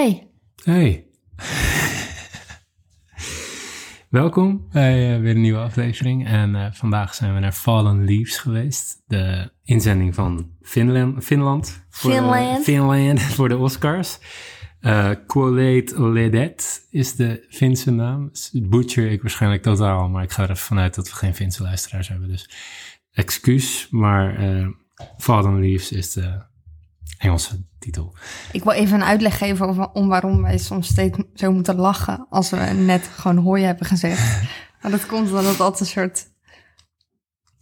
Hey. Hey. Welkom bij uh, weer een nieuwe aflevering. En uh, vandaag zijn we naar Fallen Leaves geweest. De inzending van Finland. Finland. Voor, Finland. Finland voor de Oscars. Uh, Colette Ledet is de Finse naam. Butcher ik waarschijnlijk totaal, maar ik ga er vanuit dat we geen Finse luisteraars hebben. Dus excuus, maar uh, Fallen Leaves is de Engelse titel. Ik wil even een uitleg geven over, om waarom wij soms steeds zo moeten lachen als we net gewoon hooi hebben gezegd. Maar dat komt omdat het altijd een soort...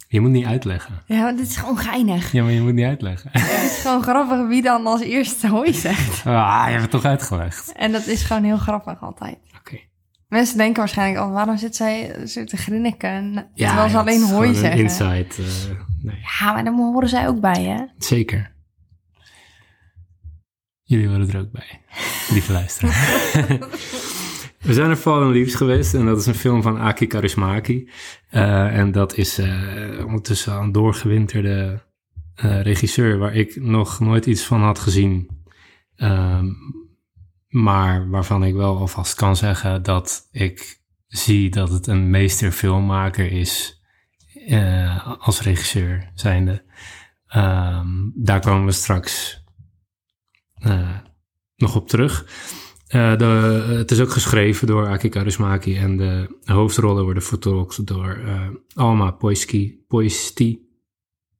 Je moet niet uitleggen. Ja, maar dit is gewoon geinig. Ja, maar je moet niet uitleggen. Het is gewoon grappig wie dan als eerste hooi zegt. Ah, je hebt het toch uitgelegd. En dat is gewoon heel grappig altijd. Oké. Mensen denken waarschijnlijk al, waarom zit zij zo te grinniken? Ja, terwijl ze ja, alleen het is hooi zeggen. Insight. eh, nee. Ja, maar dan horen zij ook bij, hè? Zeker. Jullie horen er ook bij, lieve luisteraar. We zijn naar Fallen Leaves geweest en dat is een film van Aki Kaurismäki. Eh, en dat is eh, ondertussen een doorgewinterde eh, regisseur waar ik nog nooit iets van had gezien. Ehm, maar waarvan ik wel alvast kan zeggen dat ik zie dat het een meesterfilmmaker is als regisseur zijnde. Ehm, daar komen we straks nog op terug. Eh, de, het is ook geschreven door Aki Kaurismäki en de hoofdrollen worden vertolkt door eh, Alma Poiski, Poisti.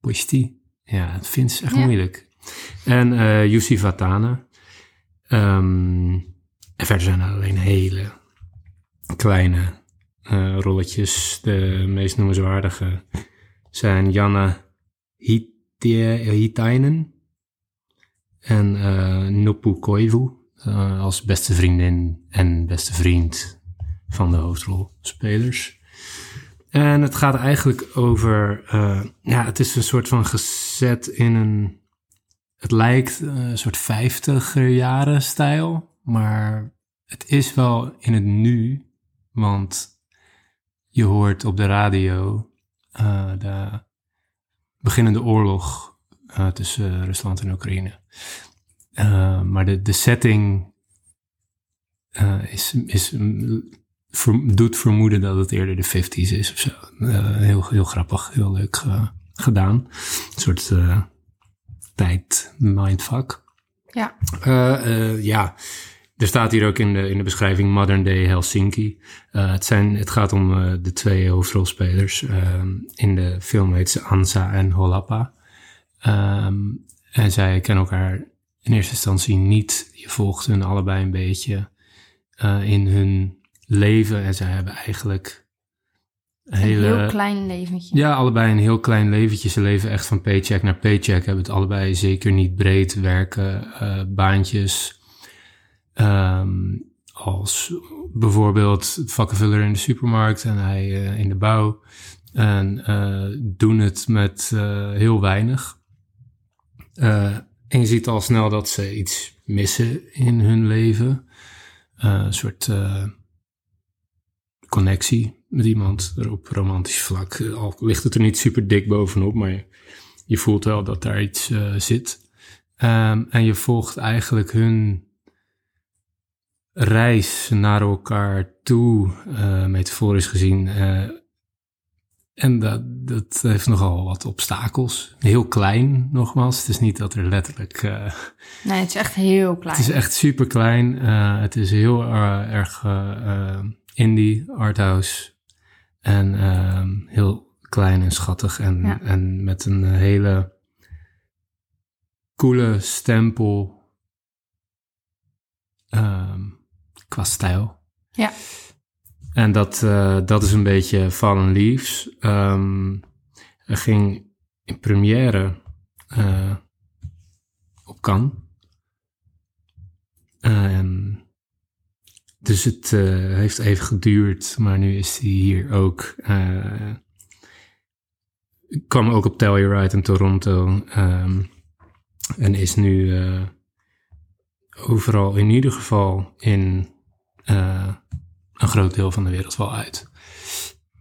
Poisti? Ja, het vindt is echt Ja. moeilijk. En eh Jussi Vatana. Ehm, en verder zijn er alleen hele kleine eh, rolletjes. De meest noemenswaardige zijn Janne Hitainen en eh Nopu Koivu eh, als beste vriendin en beste vriend van de hoofdrolspelers. En het gaat eigenlijk over, eh, ja, het is een soort van gezet in een, het lijkt een soort vijftiger jaren stijl, maar het is wel in het nu, want je hoort op de radio de beginnende oorlog tussen Rusland en Oekraïne. Uh, maar de, de setting uh, is, is, mm, ver- doet vermoeden dat het eerder de 50s is of zo. Uh, heel, heel grappig, heel leuk ge- gedaan. Een soort tijd mindfuck. Ja. Ja, er staat hier ook in de, in de beschrijving Modern Day Helsinki. Uh, het, zijn, het gaat om uh, de twee hoofdrolspelers. Um, in de film heet ze Ansa en Holappa. Um, en zij kennen elkaar in eerste instantie niet. Je volgt hun allebei een beetje uh, in hun leven. En zij hebben eigenlijk een hele... Heel klein leventje. Ja, allebei een heel klein leventje. Ze leven echt van paycheck naar paycheck. Hebben het allebei zeker niet breed werken. Uh, baantjes. Um, als bijvoorbeeld vakkenvuller in de supermarkt en hij uh, in de bouw. En uh, doen het met heel weinig. Uh, en je ziet al snel dat ze iets missen in hun leven. Uh, een soort uh, connectie met iemand op romantisch vlak. Al ligt het er niet super dik bovenop, maar je, voelt wel dat daar iets zit. Um, en je volgt eigenlijk hun reis naar elkaar toe, uh, metaforisch gezien. En dat, dat heeft nogal wat obstakels. Heel klein, nogmaals. Het is niet dat er letterlijk... Uh, nee, het is echt heel klein. Het is echt super klein. Uh, het is heel uh, erg indie, arthouse. En heel klein en schattig. En, ja. en met een hele coole stempel um, qua stijl. Ja. En dat, uh, dat is een beetje Fallen Leaves. Um, er ging in première uh, op Cannes. Um, dus het uh, heeft even geduurd, maar nu is hij hier ook. kwam ook op Telluride in Toronto. Um, en is nu overal in ieder geval in een groot deel van de wereld wel uit.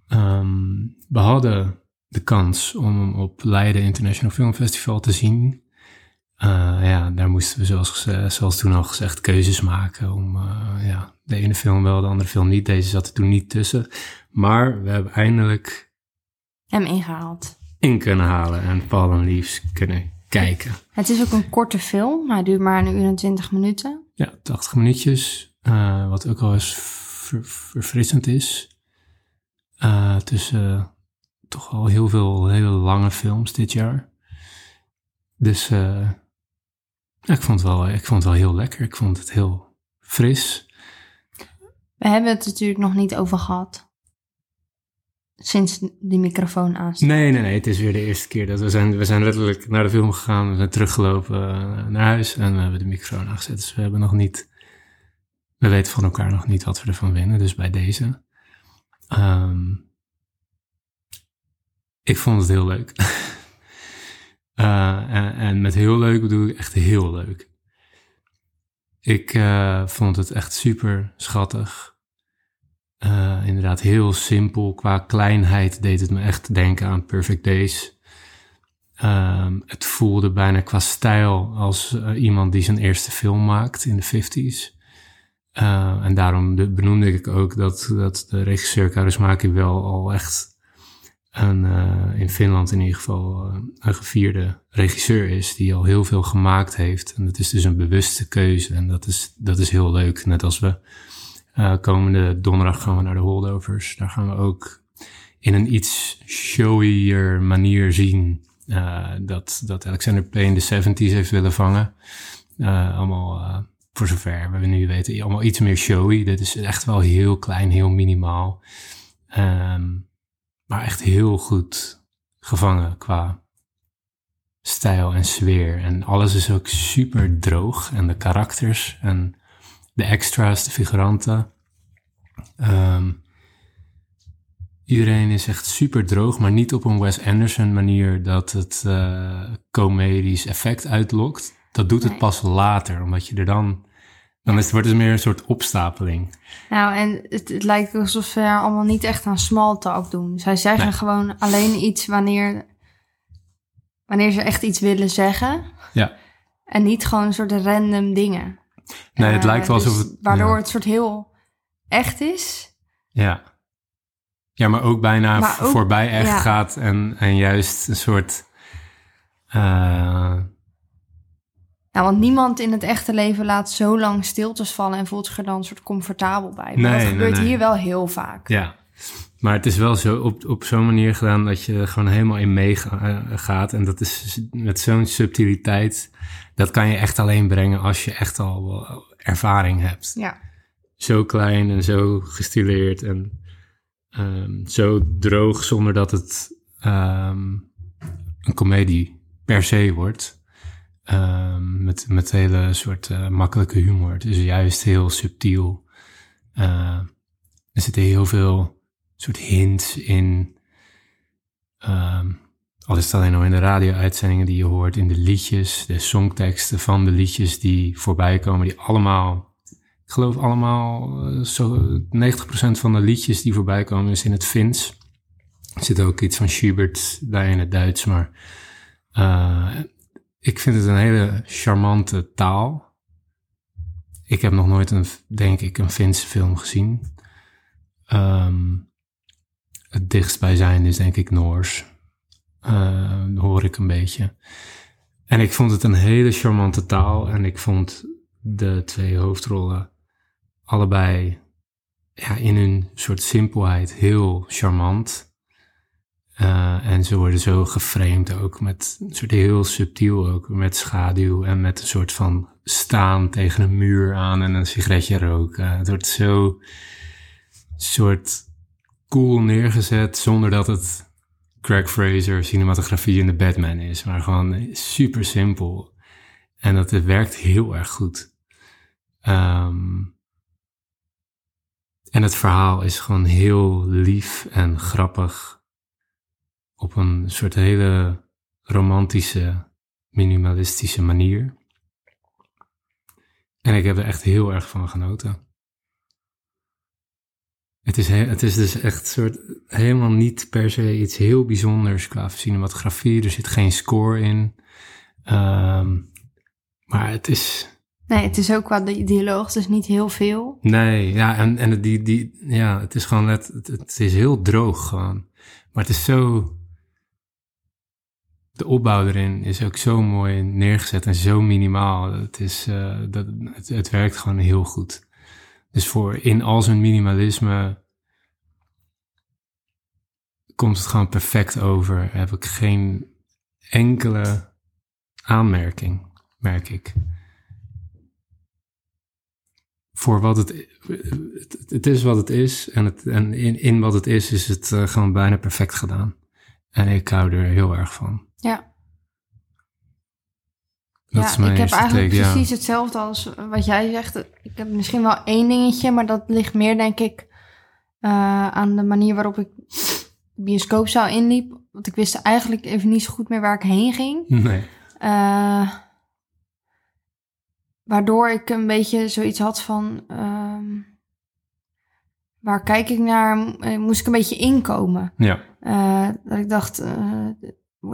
Um, we hadden de kans om hem op Leiden International Film Festival te zien. Uh, ja, daar moesten we zoals, zoals toen al gezegd keuzes maken om uh, ja, de ene film wel, de andere film niet. Deze zat er toen niet tussen. Maar we hebben eindelijk hem ingehaald. In kunnen halen en Paul Leaves kunnen kijken. Het is ook een korte film, hij duurt maar een uur en twintig minuten. Ja, 80 minuutjes. Uh, wat ook al eens ver, verfrissend is. tussen toch al heel veel hele lange films dit jaar. Dus ik, vond het wel, ik vond het wel heel lekker. Ik vond het heel fris. We hebben het natuurlijk nog niet over gehad. Sinds die microfoon aanstaat. Nee, nee, nee. Het is weer de eerste keer dat we zijn. We zijn letterlijk naar de film gegaan. We zijn teruggelopen eh, naar huis. En we hebben de microfoon aangezet. Dus we hebben nog niet. We weten van elkaar nog niet wat we ervan winnen. Dus bij deze. Um, ik vond het heel leuk. Uh, en, met heel leuk bedoel ik echt heel leuk. Ik uh, vond het echt super schattig. Uh, inderdaad, heel simpel. Qua kleinheid deed het me echt denken aan Perfect Days. Um, het voelde bijna qua stijl als iemand die zijn eerste film maakt in de 50s. En daarom benoemde ik ook dat, dat de regisseur Kaurismäki wel al echt een, uh, in Finland in ieder geval uh, een gevierde regisseur is die al heel veel gemaakt heeft. En dat is dus een bewuste keuze en dat is, dat is heel leuk. Net als we komende donderdag gaan we naar de Holdovers. Daar gaan we ook in een iets showier manier zien dat, dat Alexander Payne de 70s heeft willen vangen. allemaal, voor zover we nu weten, allemaal iets meer showy. Dit is echt wel heel klein, heel minimaal. Um, maar echt heel goed gevangen qua stijl en sfeer. En alles is ook super droog. En de karakters en de extra's, de figuranten. Um, iedereen is echt super droog, maar niet op een Wes Anderson manier dat het uh, comedisch effect uitlokt. Dat doet het pas later, omdat je er dan dan is het, wordt het meer een soort opstapeling. Nou, en het, het lijkt alsof ze allemaal niet echt aan small talk doen. Zij zeggen gewoon alleen iets wanneer, wanneer ze echt iets willen zeggen. Ja. En niet gewoon een soort random dingen. Nee, het lijkt wel uh, alsof het... Waardoor het soort heel echt is. Ja. Ja, maar ook bijna maar ook, voorbij echt ja. gaat en, en juist een soort... Uh, ja, want niemand in het echte leven laat zo lang stiltes vallen en voelt zich er dan een soort comfortabel bij. Maar nee, dat gebeurt nee, nee. hier wel heel vaak. Ja, maar het is wel zo op, op zo'n manier gedaan dat je gewoon helemaal in meegaat. En dat is met zo'n subtiliteit, dat kan je echt alleen brengen als je echt al ervaring hebt. Ja. Zo klein en zo gestileerd en um, zo droog zonder dat het um, een komedie per se wordt. Um, met, met hele soort uh, makkelijke humor. Het is juist heel subtiel. Uh, er zitten heel veel soort hints in. Um, al is het alleen al in de radio-uitzendingen die je hoort, in de liedjes, de songteksten van de liedjes die voorbij komen, die allemaal, ik geloof allemaal, uh, zo 90% van de liedjes die voorbij komen is in het Fins. Er zit ook iets van Schubert bij in het Duits, maar ik vind het een hele charmante taal. Ik heb nog nooit een, denk ik, een Finse film gezien. Um, het dichtstbijzijn is denk ik Noors. Uh, hoor ik een beetje. En ik vond het een hele charmante taal. En ik vond de twee hoofdrollen allebei ja, in hun soort simpelheid heel charmant. Uh, en ze worden zo geframed ook met een soort heel subtiel ook, met schaduw en met een soort van staan tegen een muur aan en een sigaretje roken. het wordt zo soort cool neergezet zonder dat het Craig Fraser cinematografie in de Batman is, maar gewoon super simpel. En dat het werkt heel erg goed. Um, en het verhaal is gewoon heel lief en grappig op een soort hele romantische, minimalistische manier. En ik heb er echt heel erg van genoten. Het is, het is dus echt soort helemaal niet per se iets heel bijzonders qua cinematografie. Er zit geen score in. Um, Maar het is... Nee, het is ook qua di- dialoog, dus niet heel veel. Nee, ja, en, en die, die, ja, het is gewoon net, het, het is heel droog gewoon. Maar het is zo, de opbouw erin is ook zo mooi neergezet en zo minimaal. Het is, eh, dat, het, het werkt gewoon heel goed. Dus voor in al zijn minimalisme komt het gewoon perfect over. Heb ik geen enkele aanmerking, merk ik voor wat het, het, is wat het is. En, het, en in, in wat het is, is het eh, gewoon bijna perfect gedaan. En ik hou er heel erg van. Ja. Dat ja, is mijn ik heb eigenlijk take, ja. precies hetzelfde als wat jij zegt. Ik heb misschien wel één dingetje, maar dat ligt meer, denk ik, eh, aan de manier waarop ik de bioscoopzaal inliep. Want ik wist eigenlijk even niet zo goed meer waar ik heen ging. Nee. Eh, waardoor ik een beetje zoiets had van... ehm, waar kijk ik naar? Eh, Moest ik een beetje inkomen. Ja. Eh, dat ik dacht, eh,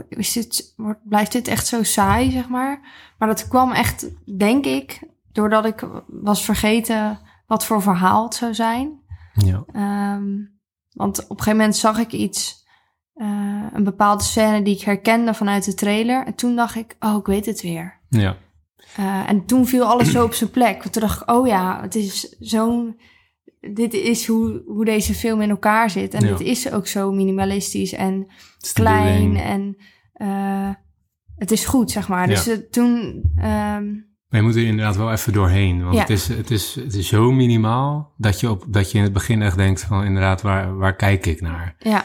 is dit, blijft dit echt zo saai, zeg maar? Maar dat kwam echt, denk ik, doordat ik was vergeten wat voor verhaal het zou zijn. Ja. Ehm, want op een gegeven moment zag ik iets, eh, een bepaalde scène die ik herkende vanuit de trailer. En toen dacht ik, oh, ik weet het weer. Ja. Eh, en toen viel alles zo op zijn plek. Want toen dacht ik, oh ja, het is zo'n... Dit is hoe, hoe deze film in elkaar zit. En Ja. dit is ook zo minimalistisch en Het klein. En eh, het is goed, zeg maar. Ja. Dus eh, toen... ehm, Maar je moet er inderdaad wel even doorheen. Want Ja. het, is, het, is, het is zo minimaal dat je, op, dat je in het begin echt denkt van inderdaad, waar, waar kijk ik naar? ja.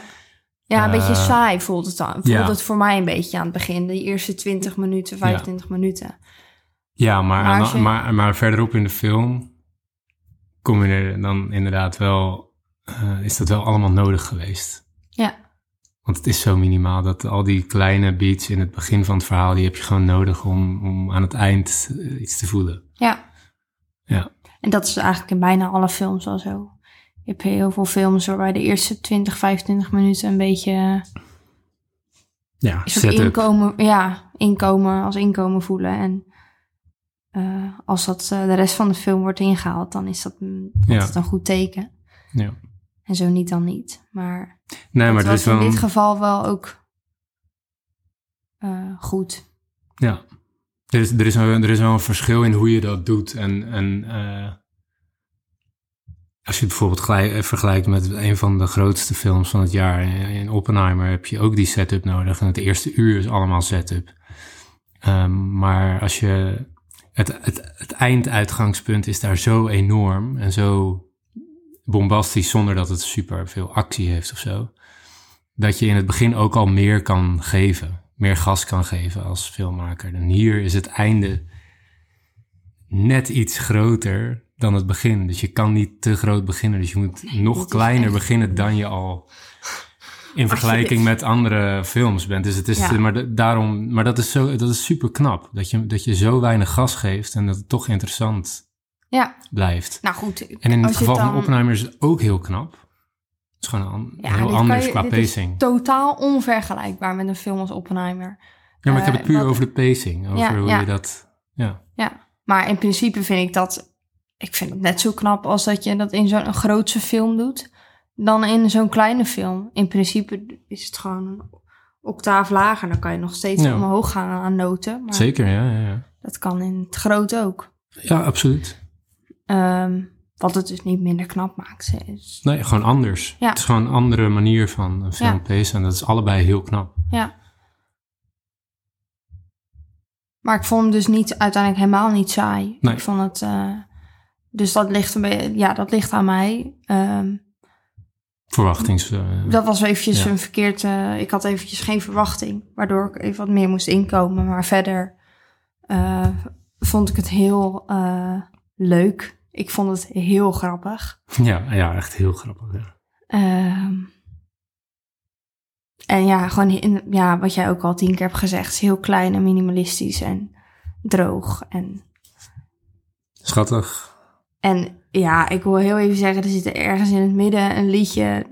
Ja, een Eh, beetje saai voelt het dan. Voelt ja. het voor mij een beetje aan het begin. De eerste 20 minuten, 25 minuten. Ja, maar, je- maar, maar verderop in de film kom je er dan inderdaad wel, eh, is dat wel allemaal nodig geweest. Ja. Want het is zo minimaal dat al die kleine beats in het begin van het verhaal, die heb je gewoon nodig om, om aan het eind eh, iets te voelen. Ja. Ja. En dat is eigenlijk in bijna alle films wel zo. Je hebt heel veel films waarbij de eerste 20, 25 minuten een beetje... Ja, inkomen, ja, inkomen als inkomen voelen. En eh, als dat eh, de rest van de film wordt ingehaald, dan is dat een, Ja. altijd een goed teken. Ja. En zo niet dan niet. Maar, Nee, maar dat wel in dit geval wel ook eh, goed. Ja. Er is, er, is wel, er is wel een verschil in hoe je dat doet. En, en als je het bijvoorbeeld gelijk, vergelijkt met een van de grootste films van het jaar, in, in Oppenheimer, heb je ook die setup nodig. En het eerste uur is allemaal setup. Ehm, maar als je. Het, het, het einduitgangspunt is daar zo enorm en zo bombastisch zonder dat het super veel actie heeft of zo. Dat je in het begin ook al meer kan geven. Meer gas kan geven als filmmaker. En hier is het einde net iets groter dan het begin. Dus je kan niet te groot beginnen. Dus je moet nog kleiner beginnen dan je al in vergelijking met andere films bent. Dus het is, Ja. maar, daarom, maar dat is, zo, dat is super knap. Dat je, dat je zo weinig gas geeft en dat het toch interessant Ja, blijft. nou goed. En in het geval dan- van Oppenheimer is het ook heel knap. Het is gewoon Ja, heel anders je- qua pacing. Totaal onvergelijkbaar met een film als Oppenheimer. Ja, maar ik heb het eh, puur over de pacing. Over Ja, hoe ja. je dat... Ja, Ja, maar in principe vind ik dat... Ik vind het net zo knap als dat je dat in zo'n grootse film doet... dan in zo'n kleine film. In principe is het gewoon een octaaf lager. Dan kan je nog steeds Ja. omhoog gaan aan noten. Maar zeker. Ja, ja, ja. dat kan in het groot ook. ja, absoluut. Ehm, wat het dus niet minder knap maakt. Is- Nee, gewoon anders. Ja. Het is gewoon een andere manier van een film Ja. pacen. En dat is allebei heel knap. Ja. Maar ik vond hem dus niet, uiteindelijk helemaal niet saai. Nee. Ik vond het... eh, dus dat ligt, een ja, dat ligt aan mij. Ehm, Verwachtings... eh, Dat was eventjes Ja. een verkeerd... eh, ik had eventjes geen verwachting, waardoor ik even wat meer moest inkomen. Maar verder eh, vond ik het heel leuk. Ik vond het heel grappig. ja, ja, echt heel grappig. Ja. Ehm, en ja, gewoon in, ja, wat jij ook al tien keer hebt gezegd. is heel klein en minimalistisch en droog. En, Schattig. En ja, ik wil heel even zeggen, er zit ergens in het midden een liedje...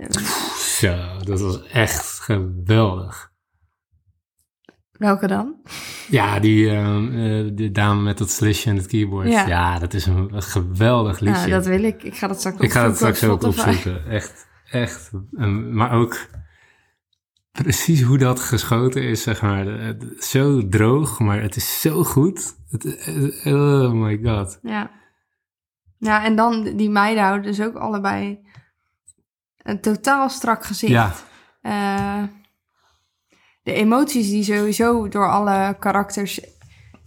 Ja, dat was echt geweldig. Welke dan? Ja, die, ehm, eh, die dame met dat slisje en het keyboard. Ja. Ja, dat is een, een geweldig liedje. Ja, dat wil ik. Ik ga dat straks ik ga het opzoeken straks ook opzoeken. Echt, echt. Maar ook precies hoe dat geschoten is, zeg maar. Eh, Zo droog, maar het is zo goed. Het, eh, oh my god. Ja. Ja, en dan die meiden houden dus ook allebei een totaal strak gezicht. Ja, Eh, de emoties die sowieso door alle karakters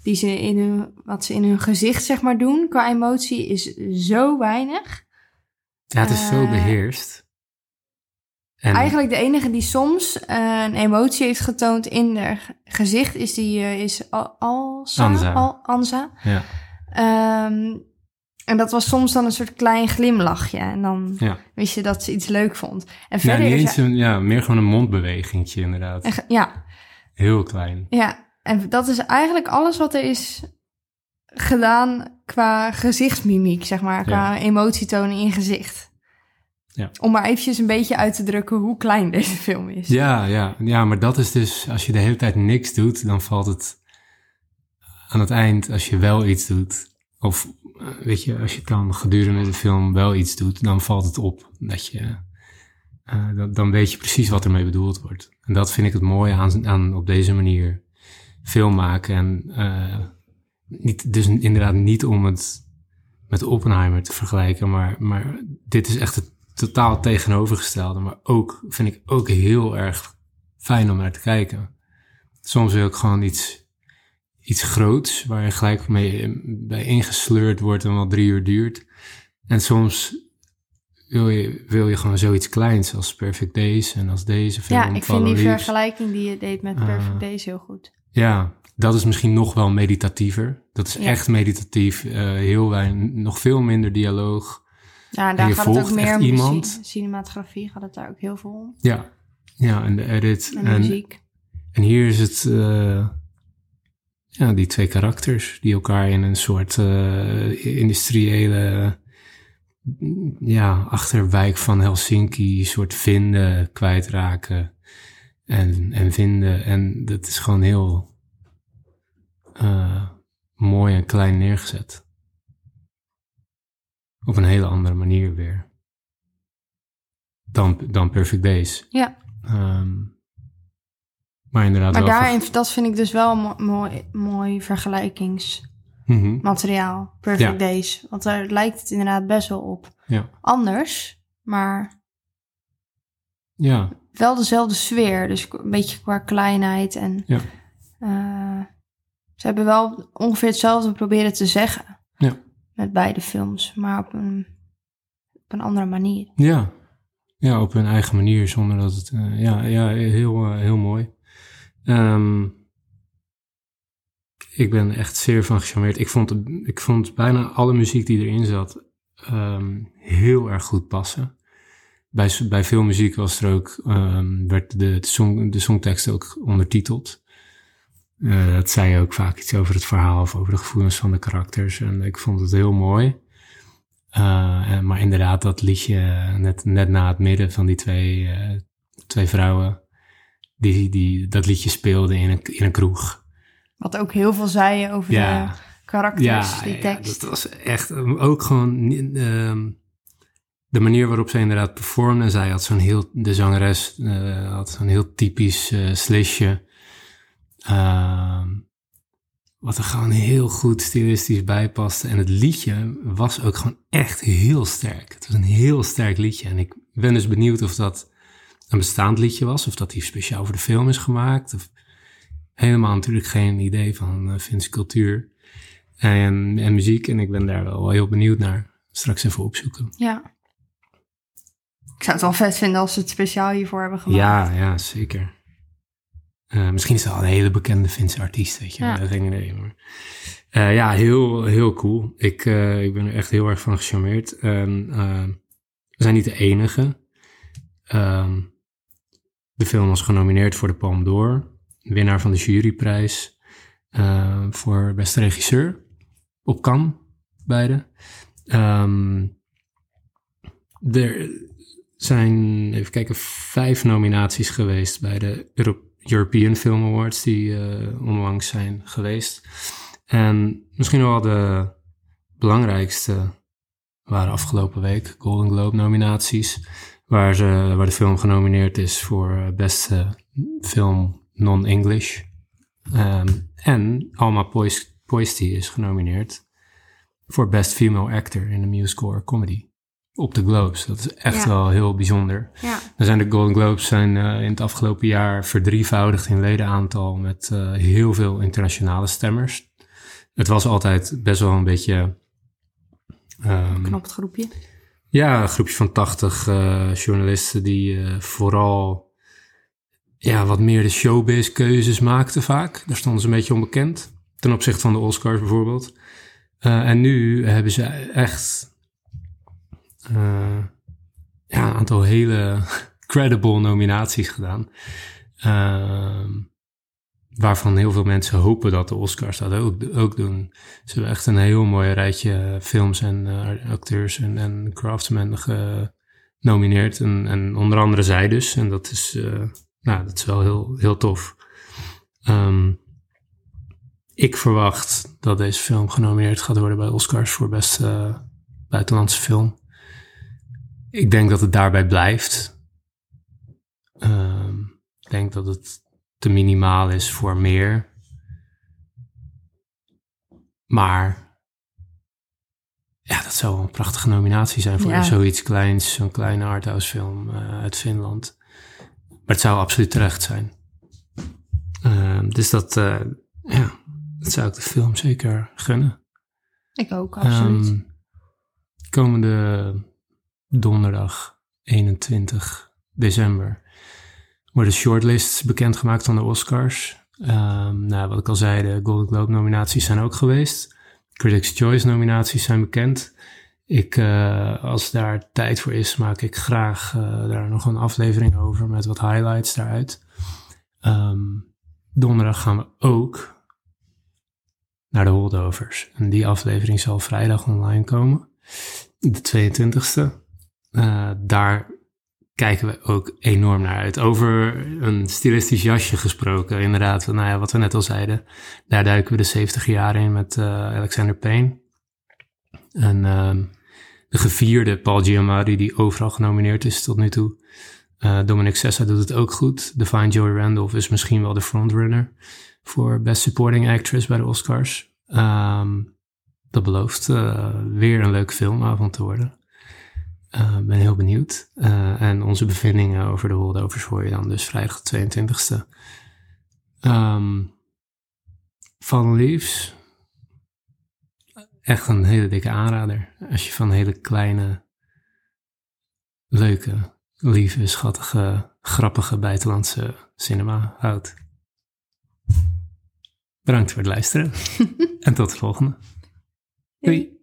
die ze in hun, wat ze in hun gezicht zeg maar doen qua emotie is zo weinig. ja het is zo Eh, beheerst. En, Eigenlijk de enige die soms eh, een emotie heeft getoond in haar ge- gezicht is die is Al- Alsa. Anza. Al- Anza. Ja, Ehm, en dat was soms dan een soort klein glimlachje. En dan ja. wist je dat ze iets leuk vond. En ja, verder niet is eens een, ja, meer gewoon een mondbewegingje inderdaad. en ja, Heel klein. ja, en dat is eigenlijk alles wat er is gedaan qua gezichtsmimiek, zeg maar. Qua emotietonen in gezicht. Ja. Om maar eventjes een beetje uit te drukken hoe klein deze film is. Ja, ja, ja, maar dat is dus, als je de hele tijd niks doet, dan valt het aan het eind, als je wel iets doet, of weet je, als je dan gedurende de film wel iets doet, dan valt het op. Dat je, eh, dan, dan weet je precies wat ermee bedoeld wordt. En dat vind ik het mooie aan, aan op deze manier film maken. En eh, niet, dus inderdaad niet om het met Oppenheimer te vergelijken, maar, maar dit is echt het totaal tegenovergestelde. Maar ook, vind ik ook heel erg fijn om naar te kijken. Soms wil ik gewoon iets, iets groots, waar je gelijk mee bij ingesleurd wordt en wat drie uur duurt. En soms wil je, wil je gewoon zoiets kleins als Perfect Days en als deze film. Ja, ik vind die vergelijking die je deed met Ah. Perfect Days heel goed. Ja, dat is misschien nog wel meditatiever. Dat is Ja. echt meditatief. eh, heel weinig, nog veel minder dialoog. Ja, en daar gaat het ook meer om iemand. ci- cinematografie, gaat het daar ook heel veel om. Ja, ja en de edit. En En, muziek. en hier is het, eh, ja, die twee karakters die elkaar in een soort eh, industriële, ja, achterwijk van Helsinki, soort vinden, kwijtraken en, en vinden. En dat is gewoon heel eh, mooi en klein neergezet. Op een hele andere manier weer. Dan, dan Perfect Days. Ja, Ehm, maar inderdaad maar wel... daarin, dat vind ik dus wel mo- mooi, mooi vergelijkingsmateriaal. Mhm, Perfect Ja. Days. Want daar lijkt het inderdaad best wel op. Ja. Anders, maar Ja, wel dezelfde sfeer. Dus een beetje qua kleinheid. En Ja. eh, ze hebben wel ongeveer hetzelfde proberen te zeggen. Ja. Met beide films, maar op een, op een andere manier. ja. Ja, op hun eigen manier, zonder dat het... eh, ja, ja, heel, eh, heel mooi. Ehm, ik ben echt zeer van gecharmeerd. Ik vond, ik vond bijna alle muziek die erin zat ehm, heel erg goed passen. Bij, bij veel muziek was er ook, ehm, werd de, de, song, de songtekst ook ondertiteld. Eh, dat zei ook vaak iets over het verhaal of over de gevoelens van de karakters. En ik vond het heel mooi. Eh, maar inderdaad, dat liedje net, net na het midden van die twee, eh, twee vrouwen, die, die dat liedje speelden in een, in een kroeg. Wat ook heel veel zei over Ja. de karakters, Ja, die ja, tekst. dat was echt eh, ook gewoon ehm, de manier waarop ze inderdaad performde. Zij had zo'n heel, de zangeres eh, had zo'n heel typisch eh slishje. Ehm, wat er gewoon heel goed stilistisch bij paste. En het liedje was ook gewoon echt heel sterk. Het was een heel sterk liedje. En ik ben dus benieuwd of dat een bestaand liedje was. Of dat die speciaal voor de film is gemaakt. Of helemaal natuurlijk geen idee van uh, Finse cultuur en, en muziek. En ik ben daar wel heel benieuwd naar. Straks even opzoeken. Ja. Ik zou het wel vet vinden als ze het speciaal hiervoor hebben gemaakt. Ja, ja, zeker. Uh, misschien is het al een hele bekende Finse artiest, weet je. Ja. Geen idee, maar... Uh, ja, heel, heel cool. Ik, uh, ik ben er echt heel erg van gecharmeerd. En, we zijn niet de enige. Um, de film was genomineerd voor de Palme d'Or. Winnaar van de juryprijs uh, voor beste regisseur. Op Cannes, beide. Um, er zijn, even kijken, vijf nominaties geweest bij de Euro European Film Awards die uh, onlangs zijn geweest. En misschien wel de belangrijkste waren afgelopen week Golden Globe nominaties. Waar, ze, waar de film genomineerd is voor beste film non-English. Um, en Alma Poisty is genomineerd voor Best Female Actor in a Musical Comedy op de Globes. Dat is echt wel heel bijzonder. Ja. Dan zijn de Golden Globes zijn, uh, in het afgelopen jaar verdrievoudigd in ledenaantal met uh, heel veel internationale stemmers. Het was altijd best wel een beetje... Um, Knap het groepje. Ja, een groepje van 80 uh, journalisten die vooral ja, wat meer de showbiz keuzes maakten vaak. Daar stonden ze een beetje onbekend. Ten opzichte van de Oscars bijvoorbeeld. en nu hebben ze echt ja, een aantal hele credible nominaties gedaan. Uh, waarvan heel veel mensen hopen dat de Oscars dat ook, ook doen. Ze hebben echt een heel mooi rijtje films en uh, acteurs en, en craftsmen genomineerd. En, en onder andere zij dus. En dat is, uh, nou, dat is wel heel, heel tof. Um, ik verwacht dat deze film genomineerd gaat worden bij Oscars voor beste buitenlandse film. Ik denk dat het daarbij blijft. Um, ik denk dat het te minimaal is voor meer. Maar ja, dat zou een prachtige nominatie zijn voor zoiets kleins, zo'n kleine arthouse film uh, uit Finland. Maar het zou absoluut terecht zijn. Uh, dus dat, uh, ja, dat zou ik de film zeker gunnen. Ik ook, absoluut. Um, komende donderdag 21 december worden shortlists bekendgemaakt van de Oscars. Um, nou, wat ik al zei, de Golden Globe nominaties zijn ook geweest. Critics' Choice nominaties zijn bekend. Ik, uh, als daar tijd voor is, maak ik graag uh, daar nog een aflevering over met wat highlights daaruit. Um, donderdag gaan we ook naar de holdovers. En die aflevering zal vrijdag online komen, de 22e. Uh, daar kijken we ook enorm naar uit. Over een stilistisch jasje gesproken, inderdaad. Nou ja, wat we net al zeiden. Daar duiken we de 70 jaar in met uh, Alexander Payne. En uh, de gevierde Paul Giamatti, die overal genomineerd is tot nu toe. Uh, Dominic Sessa doet het ook goed. Divine Joy Randolph is misschien wel de frontrunner voor Best Supporting Actress bij de Oscars. Um, dat belooft weer een leuke filmavond te worden. Uh, ben heel benieuwd. Uh, en onze bevindingen over de holdovers hoor je dan dus vrijdag de 22e. Um, van Leaves. Echt een hele dikke aanrader. Als je van hele kleine, leuke, lieve, schattige, grappige buitenlandse cinema houdt. Bedankt voor het luisteren. en tot de volgende. Doei.